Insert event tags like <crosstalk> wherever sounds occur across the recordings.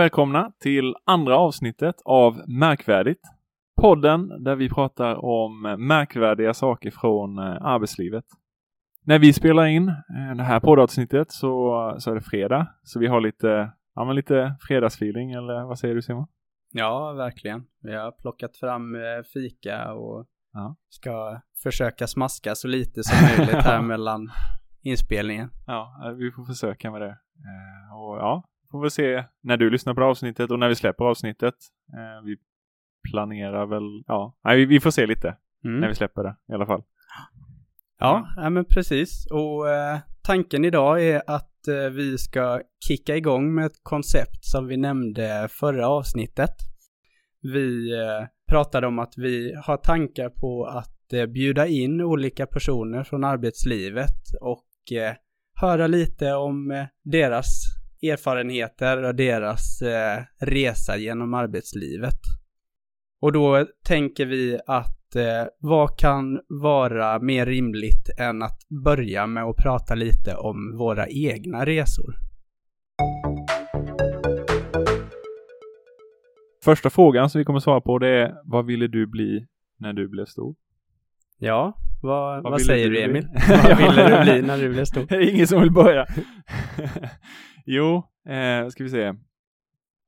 Och välkomna till andra avsnittet av Märkvärdigt. Podden där vi pratar om märkvärdiga saker från eh, arbetslivet. När vi spelar in eh, det här poddavsnittet så, så är det fredag. Så vi har lite, ja, men lite fredagsfeeling eller vad säger du Simon? Ja, verkligen. Vi har plockat fram eh, fika och Ja. ska försöka smaska så lite som möjligt här <laughs> mellan inspelningen. Ja, vi får försöka med det. Och ja, får väl se när du lyssnar på avsnittet och när vi släpper avsnittet. Eh, vi planerar väl, ja, nej, vi, vi får se lite Mm. när vi släpper det i alla fall. Ja, ja, men precis. Och eh, tanken idag är att eh, vi ska kicka igång med ett koncept som vi nämnde förra avsnittet. Vi eh, pratade om att vi har tankar på att eh, bjuda in olika personer från arbetslivet och eh, höra lite om deras erfarenheter och deras eh, resa genom arbetslivet. Och då tänker vi att eh, vad kan vara mer rimligt än att börja med att prata lite om våra egna resor? Första frågan som vi kommer svara på det är vad ville du bli när du blev stor? Ja, vad, vad, ville säger du? Emil? <laughs> vad ville du bli när du blev stor? <laughs> Det är ingen som vill börja. <laughs> jo, eh, ska vi se.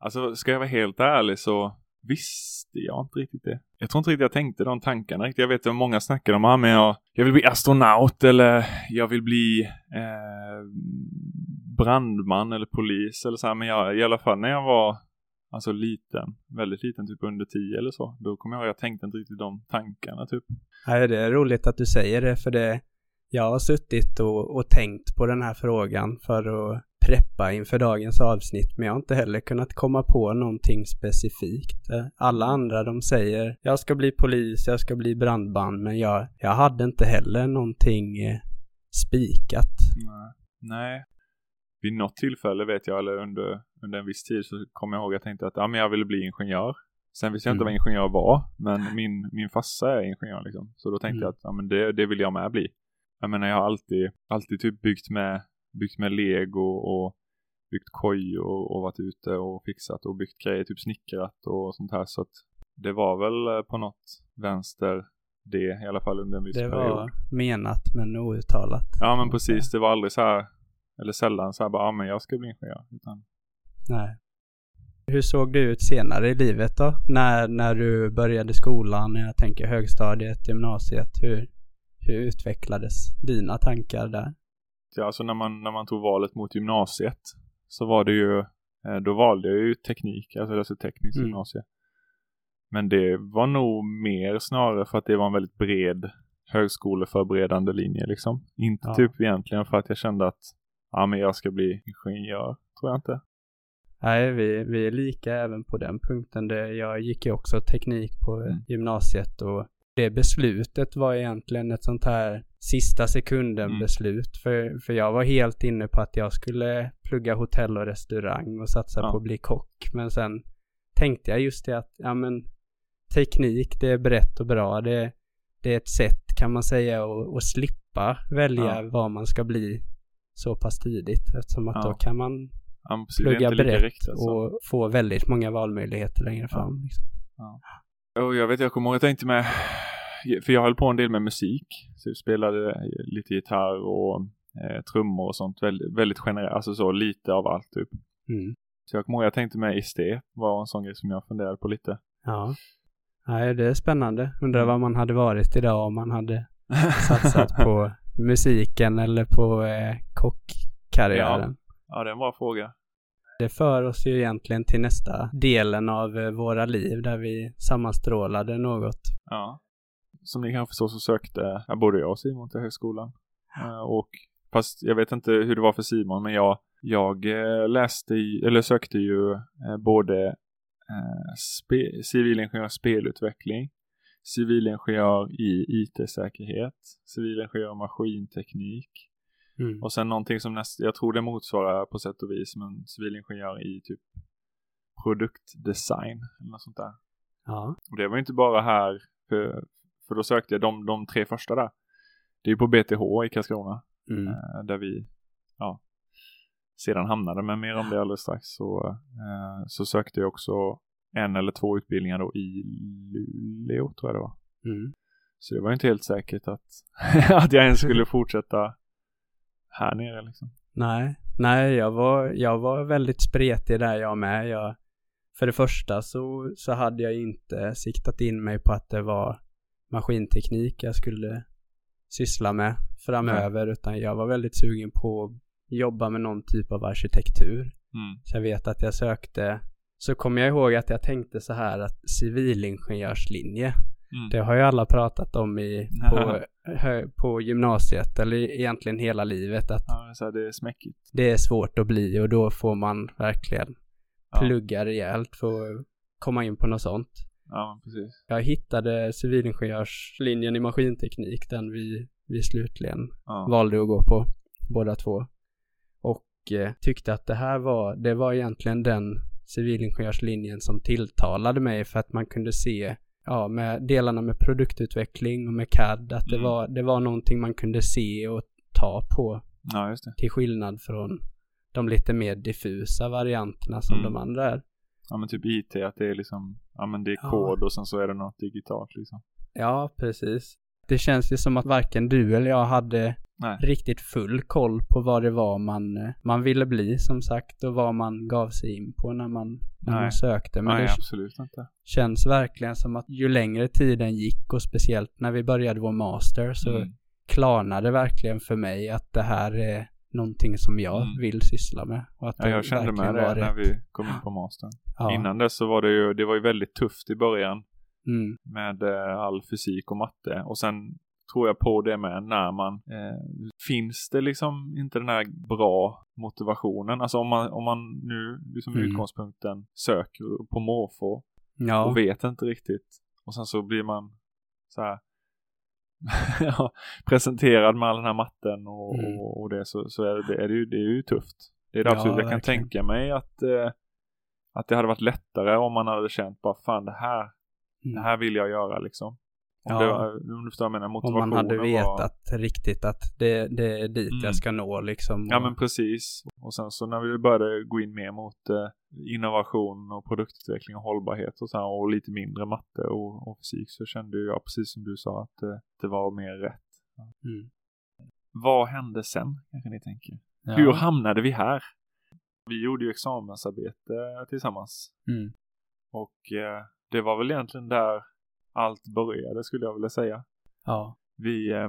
Alltså, ska jag vara helt ärlig så visste jag inte riktigt det. Jag tror inte riktigt jag tänkte de tankarna riktigt. Jag vet att många snackar om, ah, men jag, jag vill bli astronaut eller jag vill bli eh, brandman eller polis eller så här. Men jag, i alla fall när jag var alltså liten, väldigt liten, typ under tio eller så, då kommer jag ihåg, jag tänkte inte riktigt de tankarna typ. Nej, det är roligt att du säger det, för det, jag har suttit och, och tänkt på den här frågan för att preppa inför dagens avsnitt, men jag har inte heller kunnat komma på någonting specifikt. Alla andra de säger, jag ska bli polis, jag ska bli brandman, men jag, jag hade inte heller någonting eh, spikat. Nej. Nej. Vid något tillfälle vet jag, eller under, under en viss tid så kommer jag ihåg att jag tänkte att ja, men jag ville bli ingenjör. Sen visste jag inte Mm. vad ingenjör var, men min, min farsa är ingenjör liksom. Så då tänkte Mm. jag att ja, men det, det vill jag med bli. Jag menar jag har alltid, alltid typ byggt med, byggt med lego och byggt koj och, och varit ute och fixat och byggt grejer, typ snickrat och sånt här. Så att det var väl eh, på något vänster det i alla fall under en viss Det period. var menat men outtalat. Ja men precis, det var aldrig så här eller sällan så här bara, ja men jag ska bli ingenjör. Utan, Nej. Hur såg det ut senare i livet då? När, när du började skolan, när jag tänker högstadiet, gymnasiet, hur, hur utvecklades dina tankar där? ja, alltså när man, när man tog valet mot gymnasiet så var det ju, eh, då valde jag ju teknik, alltså alltså tekniskt Mm. gymnasie. Men det var nog mer snarare för att det var en väldigt bred högskoleförberedande linje liksom. Inte Ja. typ egentligen för att jag kände att, ja men jag ska bli ingenjör, tror jag inte. Nej, vi, vi är lika även på den punkten. Det, jag gick ju också teknik på Mm. gymnasiet och det beslutet var egentligen ett sånt här sista sekunden Mm. beslut. För, för jag var helt inne på att jag skulle plugga hotell och restaurang och satsa Ja. på att bli kock. Men sen tänkte jag just det att, ja men teknik, det är brett och bra. Det, det är ett sätt kan man säga att, att slippa välja Ja. vad man ska bli så pass tidigt. Eftersom att Ja. då kan man Ja, plugga brett riktigt, alltså. och få väldigt många valmöjligheter längre fram. Liksom. Och jag vet, jag kommer ihåg, jag tänkte med, för jag höll på en del med musik. Så jag spelade lite gitarr och eh, trummor och sånt. Väldigt, väldigt generellt, alltså så lite av allt typ. Mm. Så jag kommer ihåg, jag tänkte med estet var en sån grej som jag funderade på lite. Ja. Nej, det är spännande. Mm. Undrar vad man hade varit idag om man hade <laughs> satsat på musiken eller på eh, kockkarriären. Ja, det är en bra fråga. Det för oss ju egentligen till nästa delen av eh, våra liv där vi sammanstrålade något. Ja. Som ni kanske förstår så sökte ja, både jag och Simon till högskolan. Eh, och fast jag vet inte hur det var för Simon, men jag, jag eh, läste eller sökte ju både eh, spe, civilingenjör spelutveckling, civilingenjör i IT-säkerhet, civilingenjör maskinteknik Mm. och sen någonting som näst, jag tror det motsvarar på sätt och vis men civilingenjör i typ produktdesign eller något sånt där. Ja. Och det var ju inte bara här, för, för då sökte jag de, de tre första där. Det är ju på BTH i Karlskrona, Mm. eh, där vi, ja, sedan hamnade, men mer om det alldeles strax, så, eh, så sökte jag också en eller två utbildningar då i Luleå tror jag det var. Mm. Så det var inte helt säkert att, <laughs> att jag ens skulle fortsätta här nere liksom. Nej, nej, jag var, jag var väldigt spretig där jag med. Jag, för det första så, så hade jag inte siktat in mig på att det var maskinteknik jag skulle syssla med framöver, utan jag var väldigt sugen på att jobba med någon typ av arkitektur. Mm. Så jag vet att jag sökte, så kommer jag ihåg att jag tänkte så här att civilingenjörslinje, Mm. det har ju alla pratat om i, på, på gymnasiet, eller egentligen hela livet, att Ja, det är smäckigt. det är svårt att bli och då får man verkligen Ja. plugga rejält för att komma in på något sånt. Ja, precis. Jag hittade civilingenjörslinjen i maskinteknik, den vi, vi slutligen Ja. valde att gå på, båda två. Och eh, tyckte att det här var, det var egentligen den civilingenjörslinjen som tilltalade mig för att man kunde se, ja, med delarna med produktutveckling och med CAD, att det, Mm. var, det var någonting man kunde se och ta på ja, det. till skillnad från de lite mer diffusa varianterna som Mm. de andra är. Ja, men typ IT, att det är liksom, ja men det är Ja. kod och sen så är det något digitalt liksom. Ja, precis. Det känns ju som att varken du eller jag hade Nej. riktigt full koll på vad det var man, eh, man ville bli som sagt och vad man gav sig in på när man, när man sökte. Men Nej, det absolut inte. känns verkligen som att ju längre tiden gick och speciellt när vi började vår master så Mm. klarnade verkligen för mig att det här är någonting som jag Mm. vill syssla med. Och att Ja, jag kände med det när vi kom in på mastern. Ja. Innan dess så var det ju, det var ju väldigt tufft i början Mm. med eh, all fysik och matte. Och sen tror jag på det med när man, eh, finns det liksom inte den här bra motivationen? Alltså om man, om man nu, liksom Mm. utgångspunkten söker på måfå Ja. och vet inte riktigt. Och sen så blir man så här <laughs> presenterad med all den här matten och, Mm. och, och det så, så är, det, är det, ju, det är ju tufft. Det är det Ja, absolut. Jag kan verkligen. tänka mig att, eh, att det hade varit lättare om man hade känt bara fan det här, det Mm. här vill jag göra liksom. Om, Ja. det var, om du förstår vad jag menar, Om motivationen man hade var... vetat riktigt att det, det är dit Mm. jag ska nå liksom. Ja och- men precis. Och sen så när vi började gå in mer mot eh, innovation och produktutveckling och hållbarhet och så här, och lite mindre matte och, och fysik så kände jag precis som du sa att eh, det var mer rätt. Mm. Vad hände sen kanske ni tänker? Ja. Hur hamnade vi här? Vi gjorde ju examensarbete tillsammans Mm. och eh, det var väl egentligen där allt började skulle jag vilja säga. Ja. Vi, eh,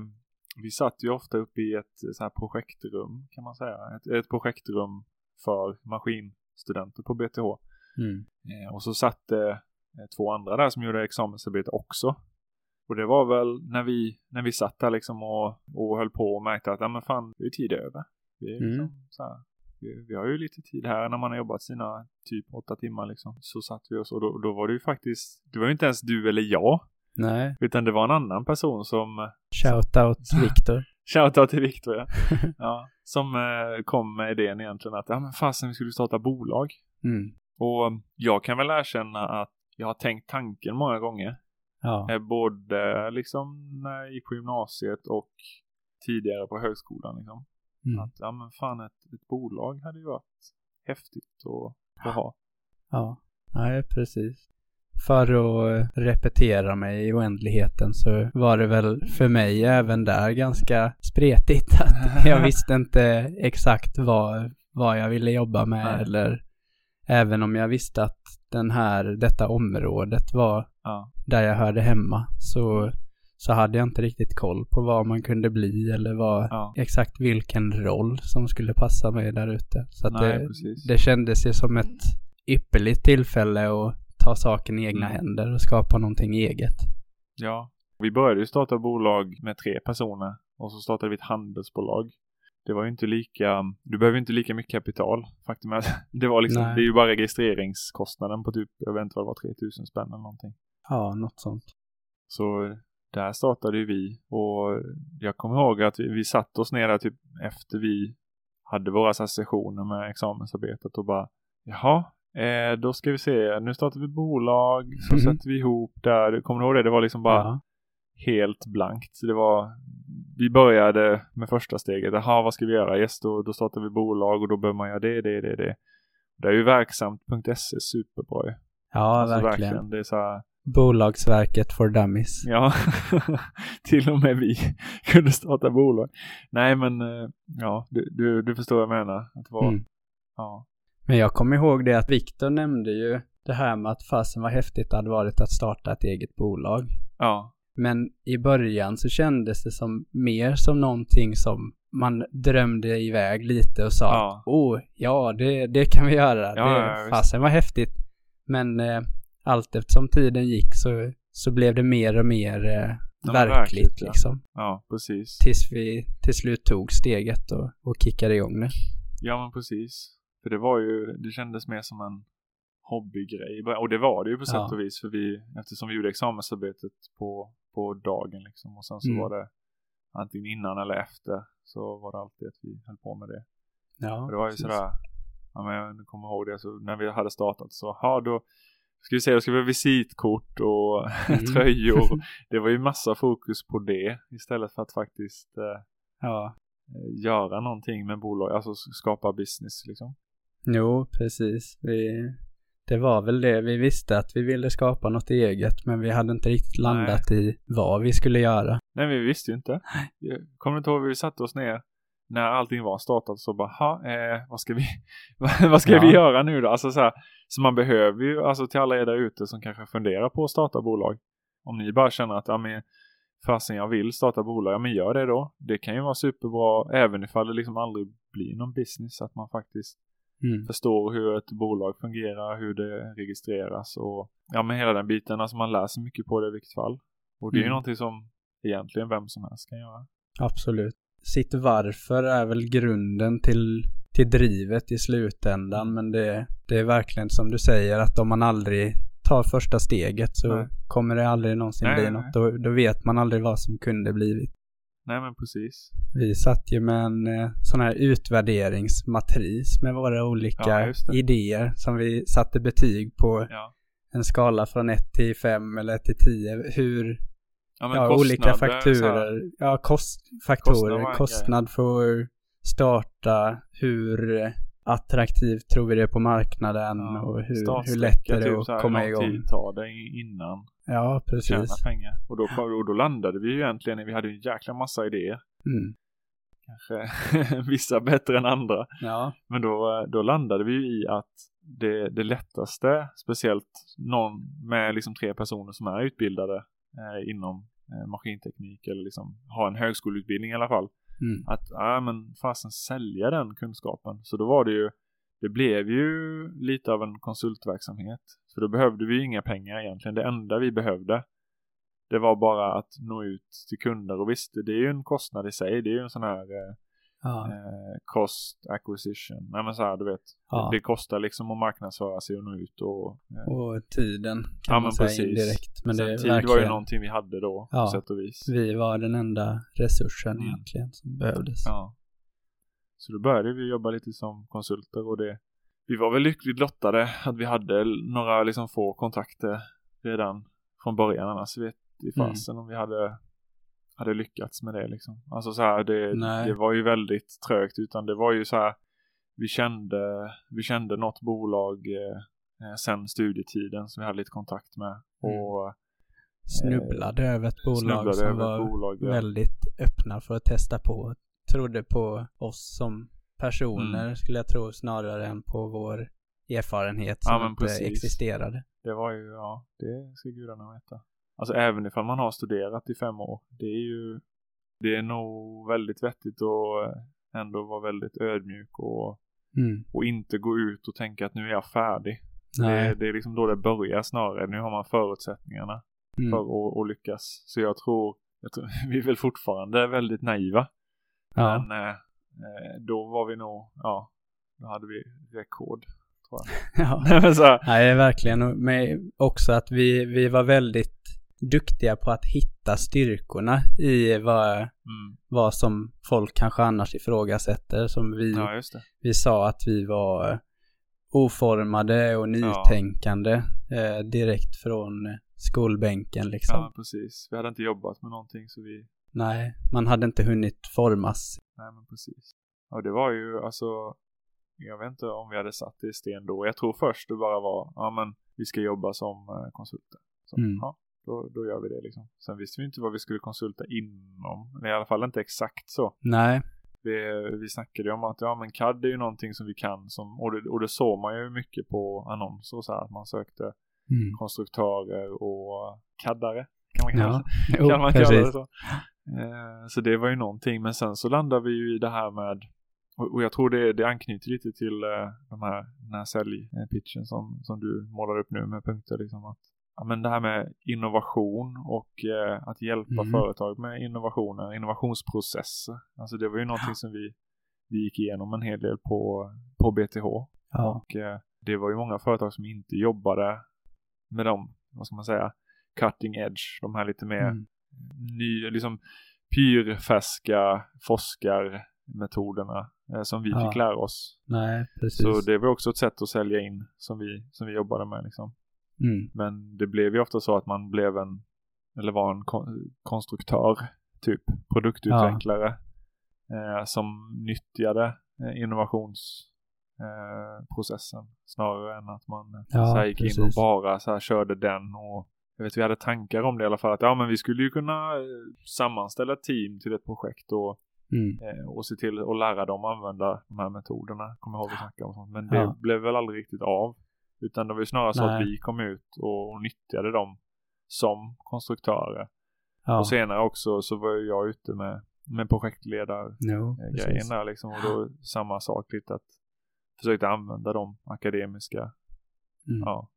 vi satt ju ofta uppe i ett så här projektrum kan man säga. Ett, ett projektrum för maskinstudenter på BTH. Mm. Eh, och så satt det eh, två andra där som gjorde examensarbete också. Och det var väl när vi, när vi satt där liksom och, och höll på och märkte att ja men fan, det är tid över. Vi, är Mm. liksom, så här, vi, vi har ju lite tid här när man har jobbat sina typ åtta timmar liksom. Så satt vi oss och då, då var det ju faktiskt, det var ju inte ens du eller jag. Nej. Utan det var en annan person som Shoutout <laughs> Viktor. Shoutout till Viktor ja. <laughs> ja. Som eh, kom med idén egentligen att ja men fasen vi skulle starta bolag. Mm. Och jag kan väl erkänna att jag har tänkt tanken många gånger. Ja. Eh, både liksom när jag gick på gymnasiet och tidigare på högskolan liksom. Mm. Att ja men fan ett, ett bolag hade ju varit häftigt att, att ha. Ja. Nej, precis. För att repetera mig i oändligheten så var det väl för mig även där ganska spretigt. <laughs> Att jag <laughs> visste inte exakt vad, vad jag ville jobba med Nej. eller även om jag visste att den här, detta området var Ja. där jag hörde hemma så, så hade jag inte riktigt koll på vad man kunde bli eller vad, Ja. exakt vilken roll som skulle passa mig där ute. Så Nej, det, precis. det kändes ju som ett ypperligt tillfälle att ta saken i egna Mm. händer och skapa någonting eget. Ja. Vi började ju starta bolag med tre personer och så startade vi ett handelsbolag. Det var ju inte lika, du behöver inte lika mycket kapital. Faktum är att <laughs> det var liksom, Nej. det är ju bara registreringskostnaden på typ, jag vet inte vad det var, 3000 spänn eller någonting. Ja, något sånt. Så där startade ju vi och jag kommer ihåg att vi, vi satt oss ner där typ efter vi hade våra så sessioner med examensarbetet och bara jaha, eh, då ska vi se, nu startar vi bolag, så Mhm. sätter vi ihop där, kommer du ihåg det? Det var liksom bara Ja. helt blankt. Det var, vi började med första steget. Jaha, vad ska vi göra? Yes, då, då startar vi bolag och då behöver man göra det, det, det, det. Det är ju verksamt.se superbra ju. Ja, Alltså, verkligen. Det är så här, Bolagsverket for dummies. ja, <laughs> till och med vi <laughs> kunde starta bolag. Nej, men eh, ja, du, du, du förstår vad jag menar. Att vara, Mm. ja, Men jag kommer ihåg det att Viktor nämnde ju det här med att fasen vad häftigt det hade varit att starta ett eget bolag. ja, Men i början så kändes det som mer som någonting som man drömde iväg lite och sa Ja. oh, ja det, det kan vi göra. Ja, det, ja, fasen vad häftigt. Men eh, allt eftersom tiden gick så, så blev det mer och mer eh, men verkligt, verkligt, ja. liksom. ja, precis. Tills vi till slut tog steget och, och kickade igång det. Ja, men precis. För det var ju, det kändes mer som en hobbygrej. Och det var det ju på sätt Ja. och vis. För vi, eftersom vi gjorde examensarbetet på, på dagen liksom. Och sen så Mm. var det antingen innan eller efter. Så var det alltid att vi höll på med det. Ja, Och det var ju precis. sådär, ja men jag kommer ihåg det, så när vi hade startat så, ja då ska vi då ska vi ha visitkort och <laughs> Mm. tröjor. <laughs> Det var ju massa fokus på det istället för att faktiskt eh, Ja, göra någonting med bolag, alltså skapa business liksom. jo, precis. Vi, det var väl det. Vi visste att vi ville skapa något eget, men vi hade inte riktigt landat i vad vi skulle göra. Nej, vi visste ju inte. Kommer du inte ihåg vi satte oss ner när allting var startat så bara, ha, eh, vad ska vi, <laughs> vad ska Ja. vi göra nu då? Alltså så här, så man behöver ju, alltså till alla er där ute som kanske funderar på att starta bolag. Om ni bara känner att, ja men, fasen jag vill starta bolag, ja men gör det då. Det kan ju vara superbra, även ifall det liksom aldrig blir någon business, att man faktiskt Mm. förstår hur ett bolag fungerar, hur det registreras och ja men hela den biten, alltså man lär sig mycket på det i vilket fall. Och det är ju Mm. någonting som egentligen vem som helst kan göra. Absolut. Sitt varför är väl grunden till, till drivet i slutändan, men det, det är verkligen som du säger att om man aldrig tar första steget så Nej. kommer det aldrig någonsin Nej, bli nej, något. Då, då vet man aldrig vad som kunde blivit. Nej men precis. Vi satt ju med en eh, sån här utvärderingsmatris med våra olika Ja, idéer som vi satte betyg på Ja. en skala från 1 till 5 eller 1 till 10. Hur, Ja, ja, olika fakturer. Ja, kost, faktorer. Kostnad för starta. Hur attraktivt tror vi det är på marknaden Ja, och hur, hur lätt är det typ, att här, komma igång. tid tar det innan Ja, tjäna precis. pengar. Och då, <laughs> och då landade vi ju egentligen, vi hade en jäkla massa idéer. Mm. Kanske <laughs> vissa bättre än andra. Ja, Men då, då landade vi ju i att det, det lättaste, speciellt någon med liksom tre personer som är utbildade eh, inom maskinteknik eller liksom har en högskoleutbildning i alla fall. mm. Att, ja men fasen sälja den kunskapen. Så då var det ju, det blev ju lite av en konsultverksamhet. För då behövde vi ju inga pengar egentligen. Det enda vi behövde, det var bara att nå ut till kunder. Och visst, det är ju en kostnad i sig. Det är ju en sån här eh, ja, eh, cost acquisition. Nej men så här, du vet. Ja. Det kostar liksom att marknadsföra sig och nå ut och... Eh, och tiden kan Ja, man säga precis. indirekt. Men det sen är tid var ju verkligen, någonting vi hade då, Ja. på sätt och vis. vi var den enda resursen Mm. egentligen som behövdes. Ja. Så då började vi jobba lite som konsulter och det vi var väl lyckligt lottade att vi hade några liksom få kontakter redan från början annars vet i Mm. fasen om vi hade hade lyckats med det liksom. Alltså så här det, det var ju väldigt trögt utan det var ju så här vi kände vi kände något bolag eh, eh, sen studietiden som vi hade lite kontakt med Mm. och Snubblade över ett bolag som var bolag. Ja. väldigt öppna för att testa på. Trodde på oss som personer Mm. skulle jag tro snarare än på vår erfarenhet Ja, som men inte precis. existerade. Det var ju, ja, det ska gudarna veta. Alltså även ifall man har studerat i fem år. Det är ju, det är nog väldigt vettigt att ändå vara väldigt ödmjuk och, Mm. och inte gå ut och tänka att nu är jag färdig. Det, det är liksom då det börjar snarare. Nu har man förutsättningarna Mm. för att, att lyckas. Så jag tror, jag tror, <laughs> vi är väl fortfarande väldigt naiva. Ja. Men eh, eh, då var vi nog, ja, då hade vi rekord. Tror jag. <laughs> ja. <laughs> Nej, men så Nej, verkligen. Med också att vi, vi var väldigt duktiga på att hitta styrkorna i vad, mm, vad som folk kanske annars ifrågasätter. Som vi, ja vi sa att vi var oformade och nytänkande eh, direkt från skolbänken liksom. Ja, precis. Vi hade inte jobbat med någonting så vi... Nej, man hade inte hunnit formas. Nej, men precis. Och det var ju alltså... Jag vet inte om vi hade satt det i sten då. Jag tror först det bara var, ja men vi ska jobba som eh, konsulter. Så, Mm. ja, då, då gör vi det liksom. Sen visste vi inte vad vi skulle konsulta inom. I alla fall inte exakt så. Nej, Vi, vi snackade ju om att ja men CAD är ju någonting som vi kan som, och det, och det såg man ju mycket på annonser och så här, att man sökte mm. konstruktörer och CADare kan man ja. <laughs> kan man kalla det så. Eh, så det var ju någonting, men sen så landar vi ju i det här med och, jag tror det, det anknyter lite till eh, de här, den här säljpitchen som, som du målar upp nu med punkter liksom att ja, men det här med innovation och eh, att hjälpa Mm. företag med innovationer, innovationsprocesser. Alltså det var ju någonting som vi, vi gick igenom en hel del på, på BTH. Ja, Och eh, det var ju många företag som inte jobbade med de, vad ska man säga, cutting edge, de här lite mer mm. nya, liksom pyrfärska forskarmetoderna eh, som vi Ja. fick lära oss. nej, precis. Så det var också ett sätt att sälja in som vi, som vi jobbade med liksom. Mm. Men det blev ju ofta så att man blev en, eller var en kon- konstruktör, typ produktutvecklare, eh, som nyttjade eh, innovationsprocessen eh, snarare än att man eh, Ja, så här gick in och precis. bara så här körde den och jag vet vi hade tankar om det i alla fall att ja men vi skulle ju kunna sammanställa team till ett projekt och, Mm. och se till att lära dem använda de här metoderna. Kommer ihåg vi snackade om sånt. Men det Ja. blev väl aldrig riktigt av. Utan det var ju snarare så att Nej. vi kom ut och, och nyttjade dem som konstruktörer. Ja, Och senare också så var jag ute med, med projektledar no, grejen precis. där liksom. Och då samma sak lite att försökte använda de akademiska, Mm. ja.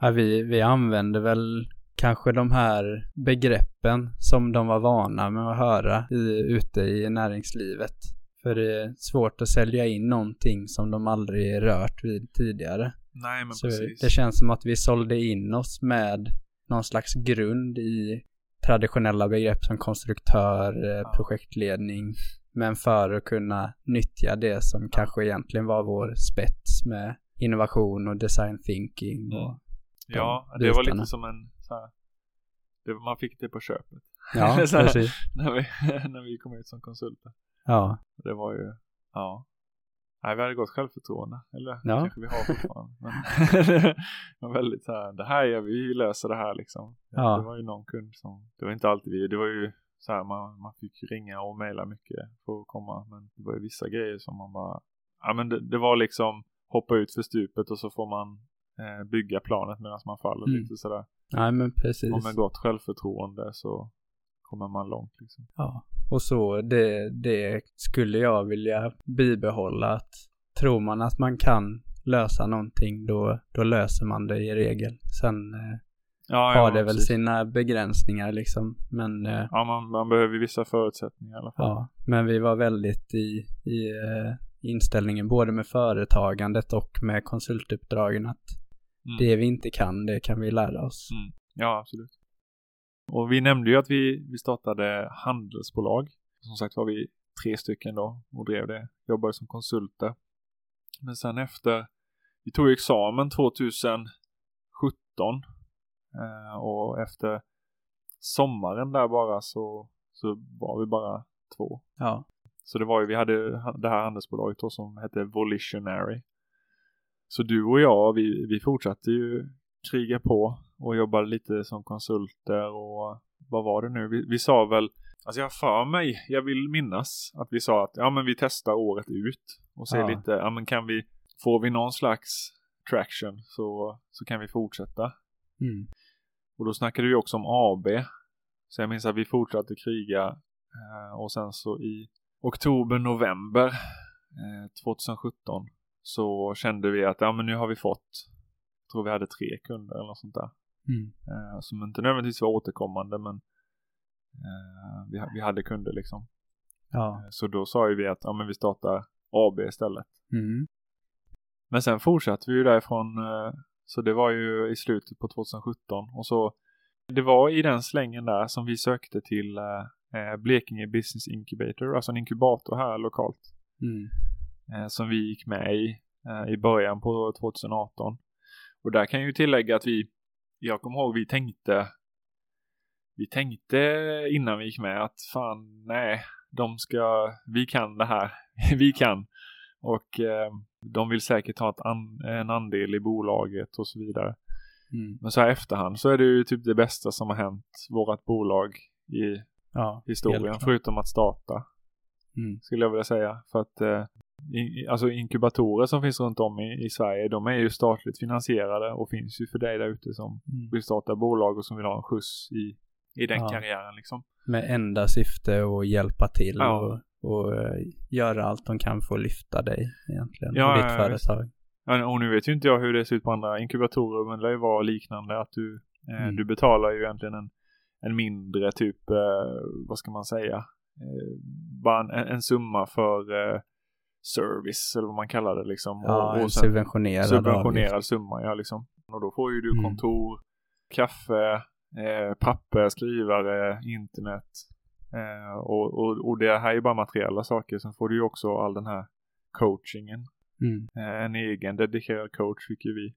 Ja, vi, vi använde väl kanske de här begreppen som de var vana med att höra i, ute i näringslivet. För det är svårt att sälja in någonting som de aldrig rört vid tidigare. Nej men Så precis. det känns som att vi sålde in oss med någon slags grund i traditionella begrepp som konstruktör, eh, Ja. projektledning. Men för att kunna nyttja det som kanske egentligen var vår spets med innovation och design thinking och Mm. Ja, de det var bitarna. lite som en så här, det, man fick det på köpet. Ja, <laughs> här, precis. när, vi, <laughs> när vi kom ut som konsulter. Ja, Det var ju, ja. Nej, vi hade gott självförtroende. Eller Ja. kanske vi har fortfarande. Men <laughs> var <laughs> väldigt så här, det här gör vi, vi löser det här liksom. Ja. Det var ju någon kund som, det var inte alltid vi, det var ju så här, man, man fick ringa och mejla mycket för att komma. Men det var ju vissa grejer som man bara, ja men det, det var liksom hoppa ut för stupet och så får man eh, bygga planet medan man faller Mm. lite sådär. nej men precis. Och med gott självförtroende så kommer man långt liksom. Ja, och så det, det skulle jag vilja bibehålla att tror man att man kan lösa någonting då, då löser man det i regel. Sen eh, Ja, har ja, det väl precis. sina begränsningar liksom. Men, eh, Ja, man, man behöver vissa förutsättningar i alla fall. ja, men vi var väldigt i, i eh, inställningen både med företagandet och med konsultuppdragen att Mm. det vi inte kan, det kan vi lära oss. Mm. Ja, absolut. Och vi nämnde ju att vi, vi startade handelsbolag. Som sagt var vi tre stycken då och drev det. Jobbade som konsulter. Men sen efter, vi tog examen 2017. Eh, och efter sommaren där bara så, så var vi bara två. Ja, Så det var ju, vi hade ha- det här handelsbolaget då som hette Volitionary. Så du och jag, vi, vi fortsatte ju kriga på och jobbade lite som konsulter och vad var det nu? Vi, vi sa väl, alltså jag för mig, jag vill minnas att vi sa att ja men vi testar året ut och ser Ja. lite, ja men kan vi, får vi någon slags traction så, så kan vi fortsätta. mm. Och då snackade vi också om AB. Så jag minns att vi fortsatte kriga eh, och sen så i oktober, november eh, 2017 så kände vi att ja men nu har vi fått, tror vi hade tre kunder eller något sånt där. Mm. Eh, som inte nödvändigtvis var återkommande men eh, vi, vi hade kunder liksom. ja, Eh, Så då sa ju vi att ja men vi startar AB istället. mm. Men sen fortsatte vi ju därifrån. eh, Så det var ju i slutet på 2017 och så det var i den slängen där som vi sökte till Blekinge Business Incubator, alltså en inkubator här lokalt Mm. som vi gick med i i början på 2018. Och där kan jag ju tillägga att vi jag kommer ihåg vi tänkte vi tänkte innan vi gick med att fan nej, de ska, vi kan det här, <laughs> vi kan. Och eh, de vill säkert ha ett an, en andel i bolaget och så vidare. Mm. Men så här efterhand så är det ju typ det bästa som har hänt vårat bolag i Ja, historien, förutom att starta, Mm. skulle jag vilja säga. För att eh, i, alltså inkubatorer som finns runt om i, i Sverige, de är ju statligt finansierade och finns ju för dig där ute som Mm. vill starta bolag och som vill ha en skjuts i, i den Ja. karriären liksom. Med enda syfte att hjälpa till Ja. och, och eh, göra allt de kan för att lyfta dig egentligen. Ja, och ditt ja, företag. Ja, och nu vet ju inte jag hur det ser ut på andra inkubatorer, men det lär ju vara liknande att du, eh, Mm. du betalar ju egentligen en, en mindre typ, eh, vad ska man säga, eh, bara en, en summa för eh, service eller vad man kallar det liksom. Ja, och, och subventionerad subventionerad avgift. summa, ja liksom. Och då får ju du Mm. kontor, kaffe, eh, papper, skrivare, internet. Eh, och, och, och det här är ju bara materiella saker. Sen får du ju också all den här coachingen. Mm. Eh, en egen dedikerad coach fick ju vi.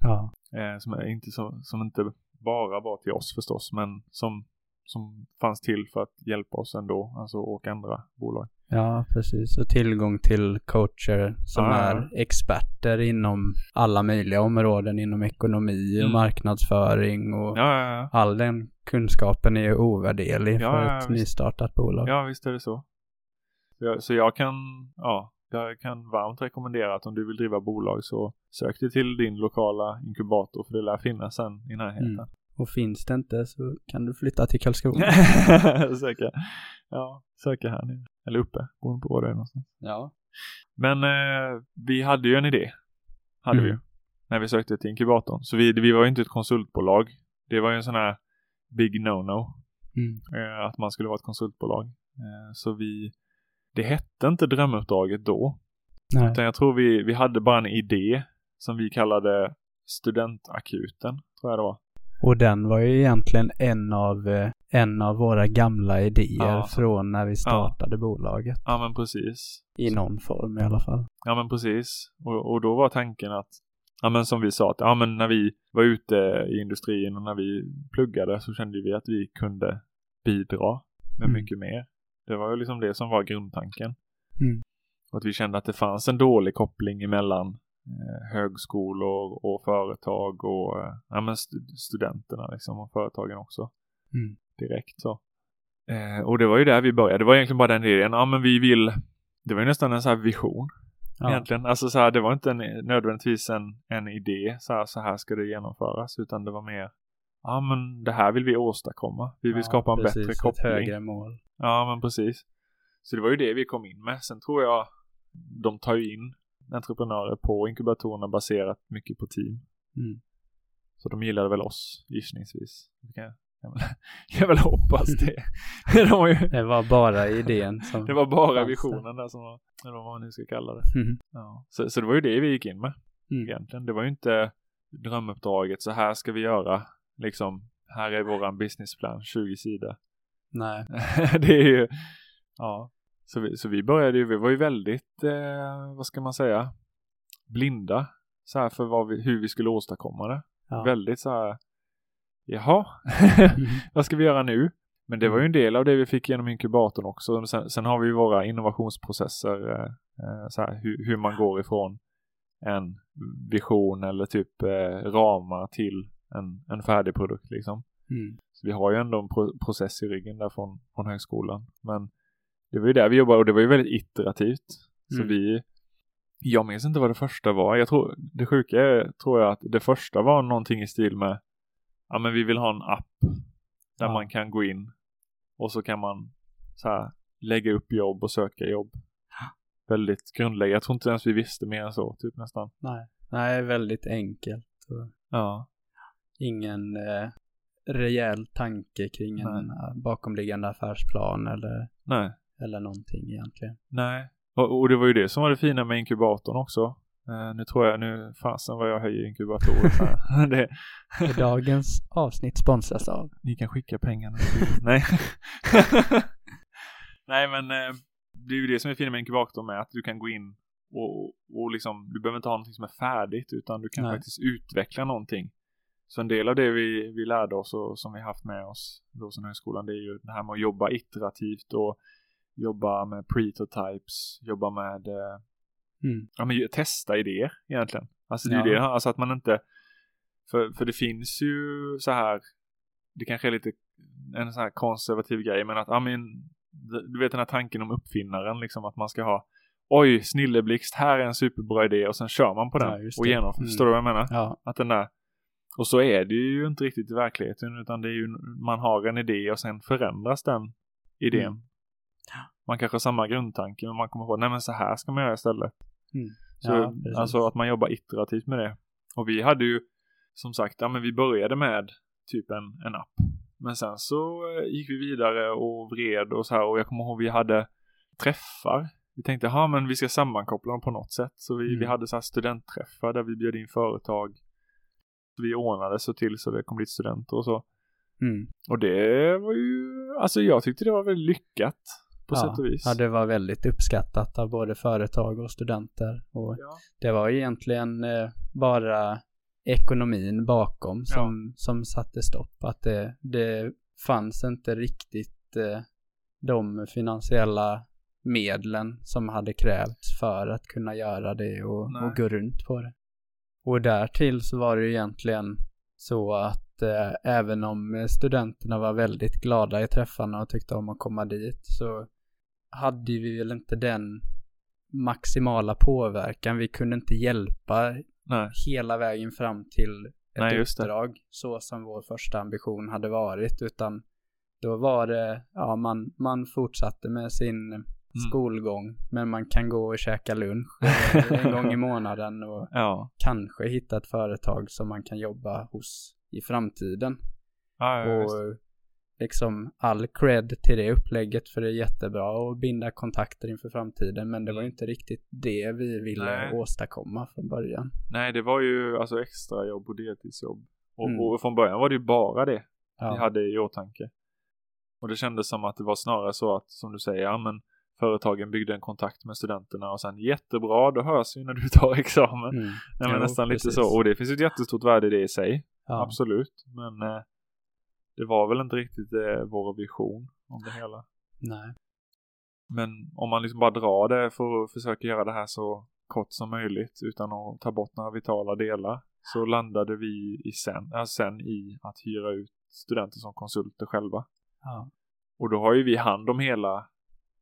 Ja. Eh, som, är inte så, som inte bara var till oss förstås, men som, som fanns till för att hjälpa oss ändå, alltså och andra bolag. Ja, precis. Och tillgång till coacher som ja, är experter inom alla möjliga områden inom ekonomi och Mm. marknadsföring och Ja, ja, ja. all den kunskapen är ju ovärderlig för ett nystartat bolag. Ja, visst är det så. Så jag, så jag kan, ja, jag kan varmt rekommendera att om du vill driva bolag så sök dig till din lokala inkubator för det lär finnas en i närheten. Mm. Och finns det inte så kan du flytta till Karlskrona. <laughs> söka, ja, söka här nu. Eller uppe, beroende på var du är någonstans. ja. Men eh, vi hade ju en idé. Hade Mm. vi ju. När vi sökte till inkubatorn. Så vi, vi var ju inte ett konsultbolag. Det var ju en sån här big no-no. Mm. eh, att man skulle vara ett konsultbolag. Eh, så vi, det hette inte drömuppdraget då. Nej. Utan jag tror vi, vi hade bara en idé som vi kallade studentakuten, tror jag det var. Och den var ju egentligen en av, eh, en av våra gamla idéer Ja. från när vi startade bolaget. Ja men precis. I någon form i alla fall. Ja men precis. Och, och då var tanken att, ja men som vi sa, att ja men när vi var ute i industrin och när vi pluggade så kände vi att vi kunde bidra med Mm. mycket mer. Det var ju liksom det som var grundtanken. Mm. Och att vi kände att det fanns en dålig koppling emellan högskolor och företag och eh, ja, men st- studenterna liksom och företagen också. Mm. Direkt så. Eh, och det var ju där vi började. Det var egentligen bara den idén. Ja men vi vill. Det var ju nästan en sån här vision Ja. egentligen. Alltså så här, det var inte en, nödvändigtvis en, en idé. Så här, så här ska det genomföras. Utan det var mer. Ja men det här vill vi åstadkomma. Vi vill Ja, skapa en precis, bättre Ett koppling. högre mål. Ja, men precis. Så det var ju det vi kom in med. Sen tror jag de tar ju in entreprenörer på inkubatorerna baserat mycket på team. Mm. Så de gillade väl oss gissningsvis. Jag, <laughs> jag, vill hoppas det. <laughs> de ju, Det var bara idén som... det var bara visionen där som var, eller vad man nu ska kalla det. Mm. Ja. Så, så det var ju det vi gick in med Mm. egentligen. Det var ju inte drömuppdraget, så här ska vi göra. Liksom, här är våran businessplan, 20 sidor. Nej. <laughs> det är ju, ja. Så vi, så vi började ju, vi var ju väldigt, eh, vad ska man säga, blinda. Så här för vi, hur vi skulle åstadkomma det. Ja. Väldigt så här, jaha, Mm. <laughs> vad ska vi göra nu? Men det var ju en del av det vi fick genom inkubatorn också. Sen, sen har vi ju våra innovationsprocesser, eh, så här, hur, hur man går ifrån en vision eller typ eh, ramar till en, en färdig produkt liksom. Mm. Så vi har ju ändå en pro process i ryggen där från, från högskolan. Men det var ju där vi jobbade och det var ju väldigt iterativt. Så Mm. vi, jag minns inte vad det första var. Jag tror, det sjuka är, tror jag att det första var någonting i stil med, ja men vi vill ha en app där Ja. man kan gå in och så kan man så här lägga upp jobb och söka jobb. Väldigt grundläggande. Jag tror inte ens vi visste mer än så, typ nästan. Nej. Nej, väldigt enkelt. Ja, ingen eh, rejäl tanke kring en Nej. eh, bakomliggande affärsplan eller, nej. Eller någonting egentligen. Nej, och, och det var ju det som var det fina med inkubatorn också. Eh, nu tror jag, nu fasen vad jag höjer inkubatorer här. <laughs> <laughs> det, Och dagens avsnitt sponsras av. ni kan skicka pengarna. <laughs> Nej. Nej men eh, det är ju det som är fint med inkubatorn med att du kan gå in och, och liksom, du behöver inte ha någonting som är färdigt utan du kan Nej. faktiskt utveckla någonting Så en del av det vi, vi lärde oss och som vi haft med oss då som högskolan det är ju det här med att jobba iterativt och jobba med prototypes, jobba med eh, Mm. ja, men testa idéer egentligen. Alltså det är Ja. det, alltså att man inte, för, för det finns ju så här, det kanske är lite en sån här konservativ grej, men att, ja men, du vet den här tanken om uppfinnaren, liksom att man ska ha, oj, snilleblixt, här är en superbra idé och sen kör man på den Ja, och genomför, Mm. förstår du vad jag menar? Ja. Att den där, och så är det ju inte riktigt i verkligheten, utan det är ju, man har en idé och sen förändras den idén. Mm. Man kanske har samma grundtanke, men man kommer på, nej men så här ska man göra istället. Mm. Så, Ja, alltså att man jobbar iterativt med det. Och vi hade ju som sagt, ja men vi började med typ en, en app. Men sen så eh, gick vi vidare och vred och så här och jag kommer ihåg vi hade träffar. Vi tänkte, ja men vi ska sammankoppla dem på något sätt. Så vi, Mm. vi hade så här studentträffar där vi bjöd in företag. Vi ordnade så till så det kom dit studenter och så. Mm. Och det var ju, alltså jag tyckte det var väldigt lyckat på ja. sätt och vis. Ja, det var väldigt uppskattat av både företag och studenter. Och Ja. det var egentligen eh, bara ekonomin bakom som, som satte stopp. Att det, det fanns inte riktigt eh, de finansiella medlen som hade krävts för att kunna göra det och, Nej. och gå runt på det. Och därtill så var det ju egentligen så att eh, även om studenterna var väldigt glada i träffarna och tyckte om att komma dit så hade vi väl inte den maximala påverkan. Vi kunde inte hjälpa Nej. hela vägen fram till ett Nej, uppdrag så som vår första ambition hade varit utan då var det, ja man, man fortsatte med sin Mm. skolgång men man kan gå och käka lunch <laughs> en gång i månaden och Ja. kanske hitta ett företag som man kan jobba hos i framtiden. Ja, ja, och liksom all cred till det upplägget för det är jättebra att binda kontakter inför framtiden men det var ju inte riktigt det vi ville Nej. åstadkomma från början. Nej, det var ju alltså extra jobb och deltidsjobb. Och, Mm. och från början var det ju bara det vi Ja, hade i åtanke. Och det kändes som att det var snarare så att, som du säger, ja men företagen byggde en kontakt med studenterna och sen jättebra, då hörs vi när du tar <laughs> examen. mm. Nej, men Jo, nästan lite precis. så. Och det finns ett jättestort värde i det i sig. ja. Absolut. Men eh, det var väl inte riktigt eh, vår vision om det hela. Nej. Men om man liksom bara drar det för att försöka göra det här så kort som möjligt utan att ta bort några vitala delar så landade vi i sen, ja, sen i att hyra ut studenter som konsulter själva. Ja. Och då har ju vi hand om hela,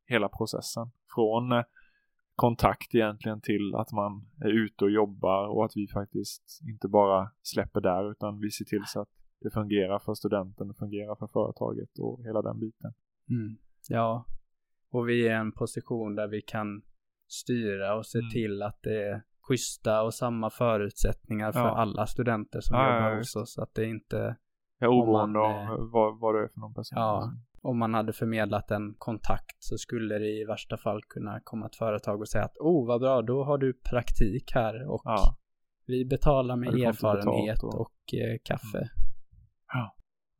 hela processen. Från eh, kontakt egentligen till att man är ute och jobbar och att vi faktiskt inte bara släpper där utan vi ser till så att det fungerar för studenten och fungerar för företaget och hela den biten. Mm. Ja. Och vi är i en position där vi kan styra och se Mm. till att det är schyssta och samma förutsättningar för Ja. alla studenter som Ja, ja, jobbar ja, hos oss. Att det inte Om oberoende av vad, vad det är för någon person. Ja. om man hade förmedlat en kontakt så skulle det i värsta fall kunna komma ett företag och säga att oh vad bra, då har du praktik här och Ja. vi betalar med Ja, erfarenhet och- och, eh, kaffe.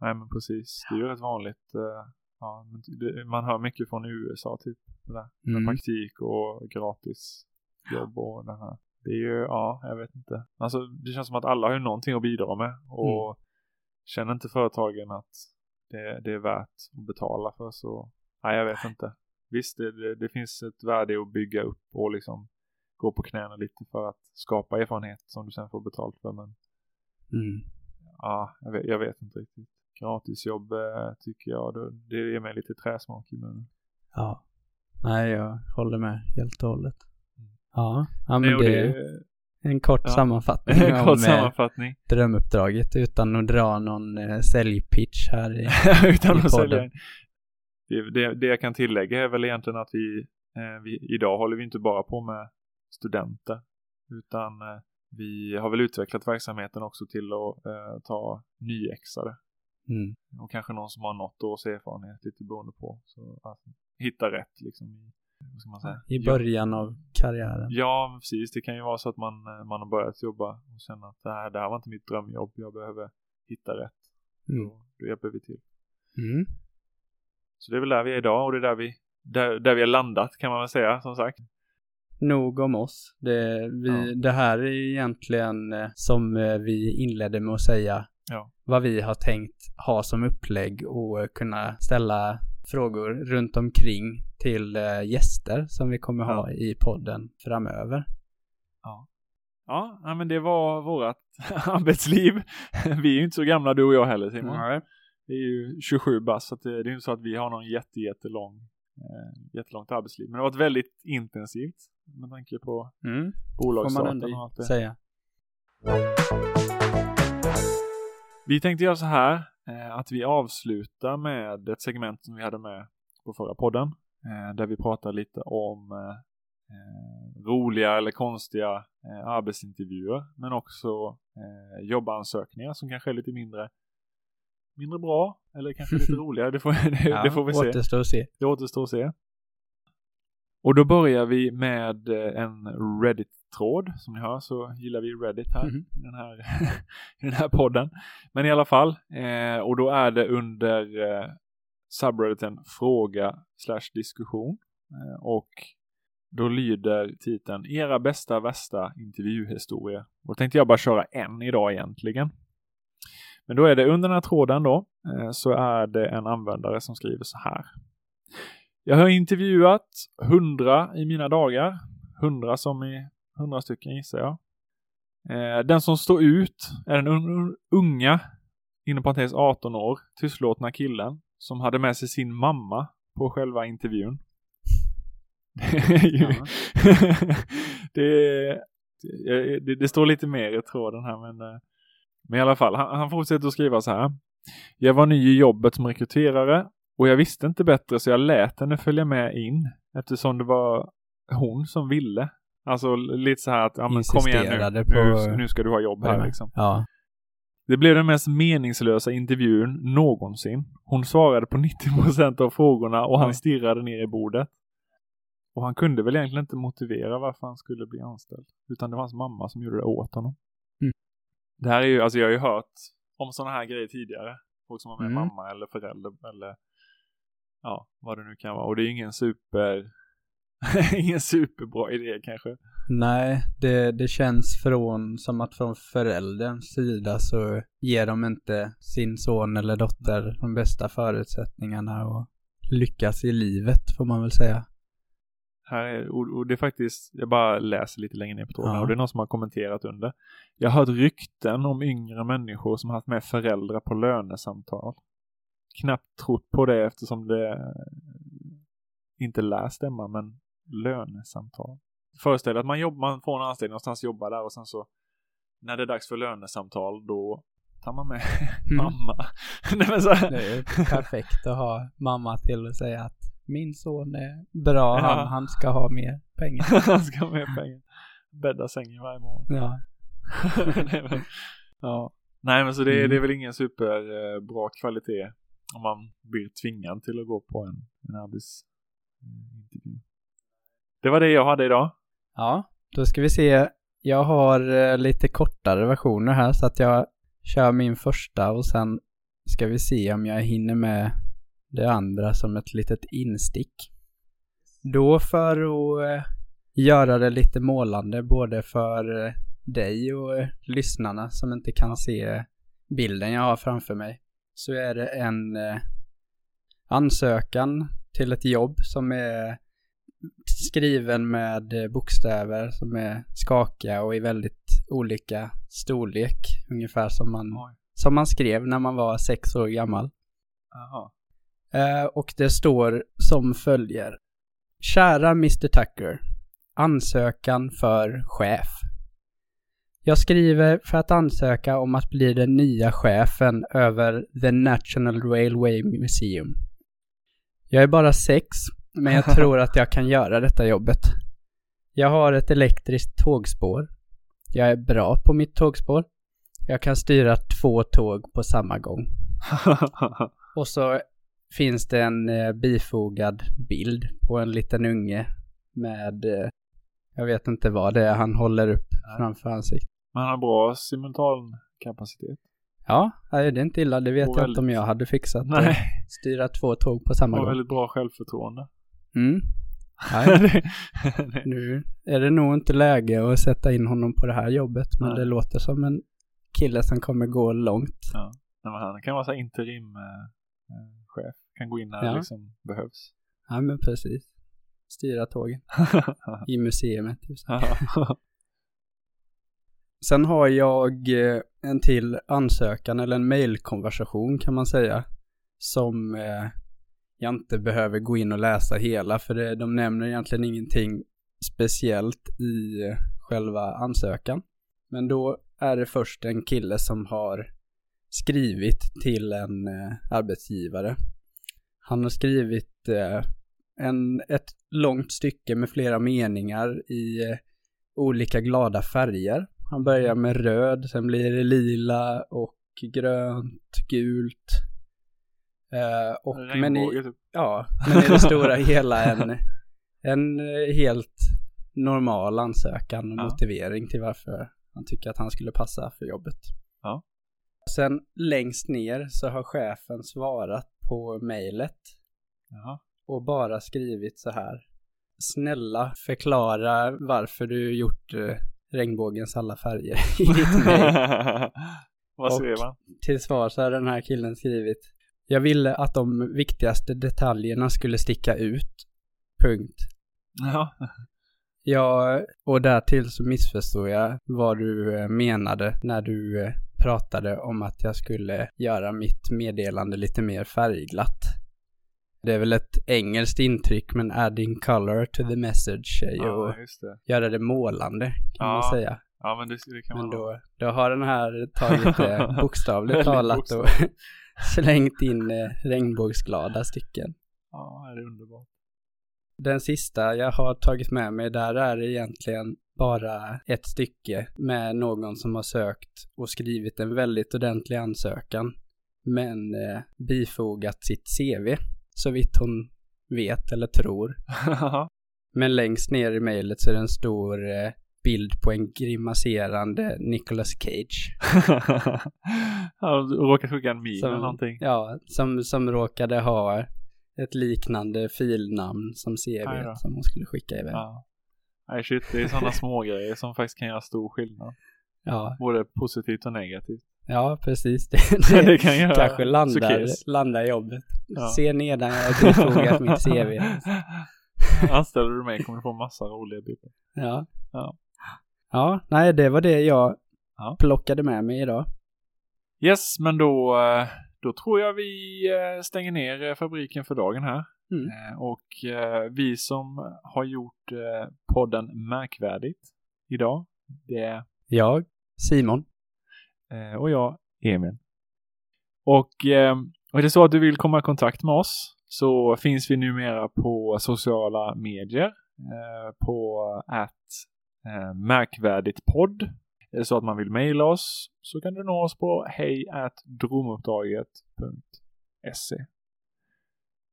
Nej men precis. Det är ju rätt vanligt. eh, ja, det, man hör mycket från USA typ. Det där. Med Mm. praktik och gratis jobb och den här. Det är ju, ja, jag vet inte. Alltså det känns som att alla har ju någonting att bidra med. Och Mm. känner inte företagen att det, det är värt att betala för så, nej jag vet inte. Visst, det, det, det finns ett värde att bygga upp och liksom gå på knäna lite för att skapa erfarenhet som du sen får betalt för. Men Mm. ja, jag vet, jag vet inte riktigt. Gratisjobb eh, tycker jag, det, det ger mig lite träsmak i munnen. Ja. Nej, jag håller med helt och hållet. Mm. Ja, ja men Nej, och det är en kort ja. sammanfattning <laughs> En om kort eh, sammanfattning. drömuppdraget utan att dra någon eh, säljpitch här i, <laughs> Utan i att podden. det, det, det jag kan tillägga är väl egentligen att vi, eh, vi, idag håller vi inte bara på med studenter. Utan eh, vi har väl utvecklat verksamheten också till att eh, ta nyexade. Mm. Och kanske någon som har något års erfarenhet lite beroende på. Så att hitta rätt liksom vad ska man säga? I början av karriären. Ja, precis. Det kan ju vara så att man, eh, man har börjat jobba och känner att det här, det här var inte mitt drömjobb. Jag behöver hitta rätt. Mm. Då, då hjälper vi till. Mm. Så det är väl där vi är idag och det är där vi, där, där vi har landat kan man väl säga som sagt. Nog om oss. Det, vi, Ja. det här är egentligen eh, som eh, vi inledde med att säga Ja. vad vi har tänkt ha som upplägg och kunna ställa frågor runt omkring till eh, gäster som vi kommer ha Ja. i podden framöver. Ja, ja, men det var vårat <laughs> arbetsliv. Vi är ju inte så gamla du och jag heller Simon. Nej. Vi är ju 27 bast så det, det är inte så att vi har någon jätte, jättelång, eh, jättelångt arbetsliv. Men det har varit väldigt intensivt med tanke på Mm, får man bolagsstarten och allt ändå det. säga. Vi tänkte göra så här eh, att vi avslutar med ett segment som vi hade med på förra podden. Eh, där vi pratar lite om eh, roliga eller konstiga arbetsintervjuer. Men också jobbansökningar som kanske är lite mindre mindre bra eller kanske lite <laughs> roligare. Det får, <laughs> det, Ja, det får vi se. Återstår att se. Det återstår att se. Och då börjar vi med en Reddit-tråd. Som ni hör så gillar vi Reddit här Mhm. i, den här <laughs> i den här podden. Men i alla fall. Eh, och då är det under eh, subredditen fråga slash diskussion. Eh, och då lyder titeln Era bästa värsta intervjuhistorier. Och då tänkte jag bara köra en idag egentligen. Men då är det under den här tråden då eh, så är det en användare som skriver så här. Jag har intervjuat hundra i mina dagar. Hundra som i hundra stycken gissar jag. Eh, den som står ut är den un- unga, inom parentes 18 år, tystlåtna killen som hade med sig sin mamma på själva intervjun. <laughs> Det är ju- <laughs> det, det, det, det står lite mer i tråden här men, eh, men i alla fall, han, han fortsätter att skriva så här. Jag var ny i jobbet som rekryterare och jag visste inte bättre så jag lät henne följa med in eftersom det var hon som ville. Alltså lite så här att, ja men kom igen nu, på- nu, nu ska du ha jobb här liksom. Ja. Det blev den mest meningslösa intervjun någonsin. Hon svarade på 90% av frågorna och han Oj. stirrade ner i bordet. Och han kunde väl egentligen inte motivera varför han skulle bli anställd. Utan det var hans mamma som gjorde det åt honom. Mm. Det här är ju, alltså jag har ju hört om sådana här grejer tidigare. Folk som har med Mm. mamma eller förälder eller ja, vad det nu kan vara. Och det är ju ingen super, <laughs> ingen superbra idé kanske. Nej, det, det känns från, som att från förälderns sida så ger de inte sin son eller dotter de bästa förutsättningarna och lyckas i livet får man väl säga. Här är, och, det är faktiskt, jag bara läser lite längre ner på tråden Ja. och det är någon som har kommenterat under. Jag har hört rykten om yngre människor som haft med föräldrar på lönesamtal. Knappt trott på det eftersom det inte lär stämma, men lönesamtal. Föreställ dig att man, jobbar, man får en anställning någonstans, jobbar där och sen så när det är dags för lönesamtal då tar man med Mm. mamma. <laughs> Nej, men så, Det är ju perfekt att ha mamma till att säga att min son är bra, Ja. han, han ska ha mer pengar. <laughs> han ska ha med pengar. Bädda sängen varje morgon. Ja. <laughs> Nej, men, ja. Nej men så det, är- Mm. det är väl ingen superbra kvalitet om man blir tvingad till att gå på en, en arbetsintervju. Det var det jag hade idag. ja, då ska vi se. Jag har eh, lite kortare versioner här så att jag kör min första och sen ska vi se om jag hinner med det andra som ett litet instick. Då för att eh, göra det lite målande både för eh, dig och lyssnarna som inte kan se bilden jag har framför mig så är det en ansökan till ett jobb som är skriven med eh, bokstäver som är skakiga och i väldigt olika storlek. Ungefär som man, Oj. som man skrev när man var sex år gammal. Jaha. Eh, och det står som följer. Kära Mr Tucker. Ansökan för chef. Jag skriver för att ansöka om att bli den nya chefen över The National Railway Museum. Jag är bara sex, men jag <laughs> tror att jag kan göra detta jobbet. Jag har ett elektriskt tågspår. Jag är bra på mitt tågspår. Jag kan styra två tåg på samma gång. <laughs> Och så finns det en eh, bifogad bild på en liten unge med, eh, jag vet inte vad det är han håller upp framför ansiktet. Man har bra simultankapacitet. Ja, det är inte illa. Det vet Och jag inte om jag hade fixat. Nej, Styra två tåg på samma och gång. väldigt bra självförtroende. Mm. <laughs> <laughs> Nu är det nog inte läge att sätta in honom på det här jobbet, men Nej. det låter som en kille som kommer gå långt. Ja. Han kan vara så här interim eh, eh. Kan gå in när Ja. det liksom behövs. Ja, men precis. Styra tågen <laughs> i museet. Typ. Sen har jag eh, en till ansökan eller en mailkonversation kan man säga. Som eh, jag inte behöver gå in och läsa hela för det, de nämner egentligen ingenting speciellt i själva ansökan. Men då är det först en kille som har skrivit till en eh, arbetsgivare. Han har skrivit eh, en, ett långt stycke med flera meningar i eh, olika glada färger. Han börjar med röd, sen blir det lila och grönt, gult. Eh, och, men i, typ. ja, men i det stora hela en, en eh, helt normal ansökan och Ja. motivering till varför han tycker att han skulle passa för jobbet. Ja. Sen längst ner så har chefen svarat på mejlet och bara skrivit så här. Snälla förklara varför du gjort eh, regnbågens alla färger i ditt mejl. <laughs> Vad Och- skrev han? Till svar så har den här killen skrivit. Jag ville att de viktigaste detaljerna skulle sticka ut. Punkt. Ja. Ja, och därtill så missförstod jag vad du eh, menade när du eh, pratade om att jag skulle göra mitt meddelande lite mer färgglatt. Det är väl ett engelskt intryck, men adding color to the message är ju ja, att göra det målande, kan man Ja, säga. Ja, men det, det kan Men man då, då har den här tagit det <laughs> bokstavligt Väldigt talat och bokstavligt. Slängt in eh, regnbågsglada stycken. Ja, det är underbart. Den sista jag har tagit med mig där är egentligen bara ett stycke med någon som har sökt och skrivit en väldigt ordentlig ansökan men eh, bifogat sitt CV så vitt hon vet eller tror. <laughs> Men längst ner i mejlet så är det en stor eh, bild på en grimaserande Nicolas Cage. <laughs> Han råkar skicka en Som- eller någonting. Ja, som, som råkade ha ett liknande filnamn som CV som hon skulle skicka iväg. Ja. Nej shit, det är sådana <laughs> små grejer som faktiskt kan göra stor skillnad. Ja, Både positivt och negativt. ja precis. <laughs> Det, det kan göra kanske landar, landar jobbet. Ja. Se nedan, jag har bifogat mitt CV. Anställer du mig kommer du få massa roliga bilder. Ja. Ja. Ja, nej det var det jag Ja. plockade med mig idag. Yes, men då, eh, då tror jag vi eh, stänger ner eh, fabriken för dagen här. Mm. Och vi som har gjort podden Märkvärdigt idag, det är Jag, Simon. och jag, Emil. Och och är det så att du vill komma i kontakt med oss så finns vi numera på sociala medier på att eh, märkvärdigtpodd. Är det så att man vill mejla oss så kan du nå oss på hejatdromuppdraget.se.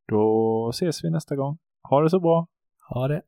Då ses vi nästa gång. Ha det så bra! Ha det.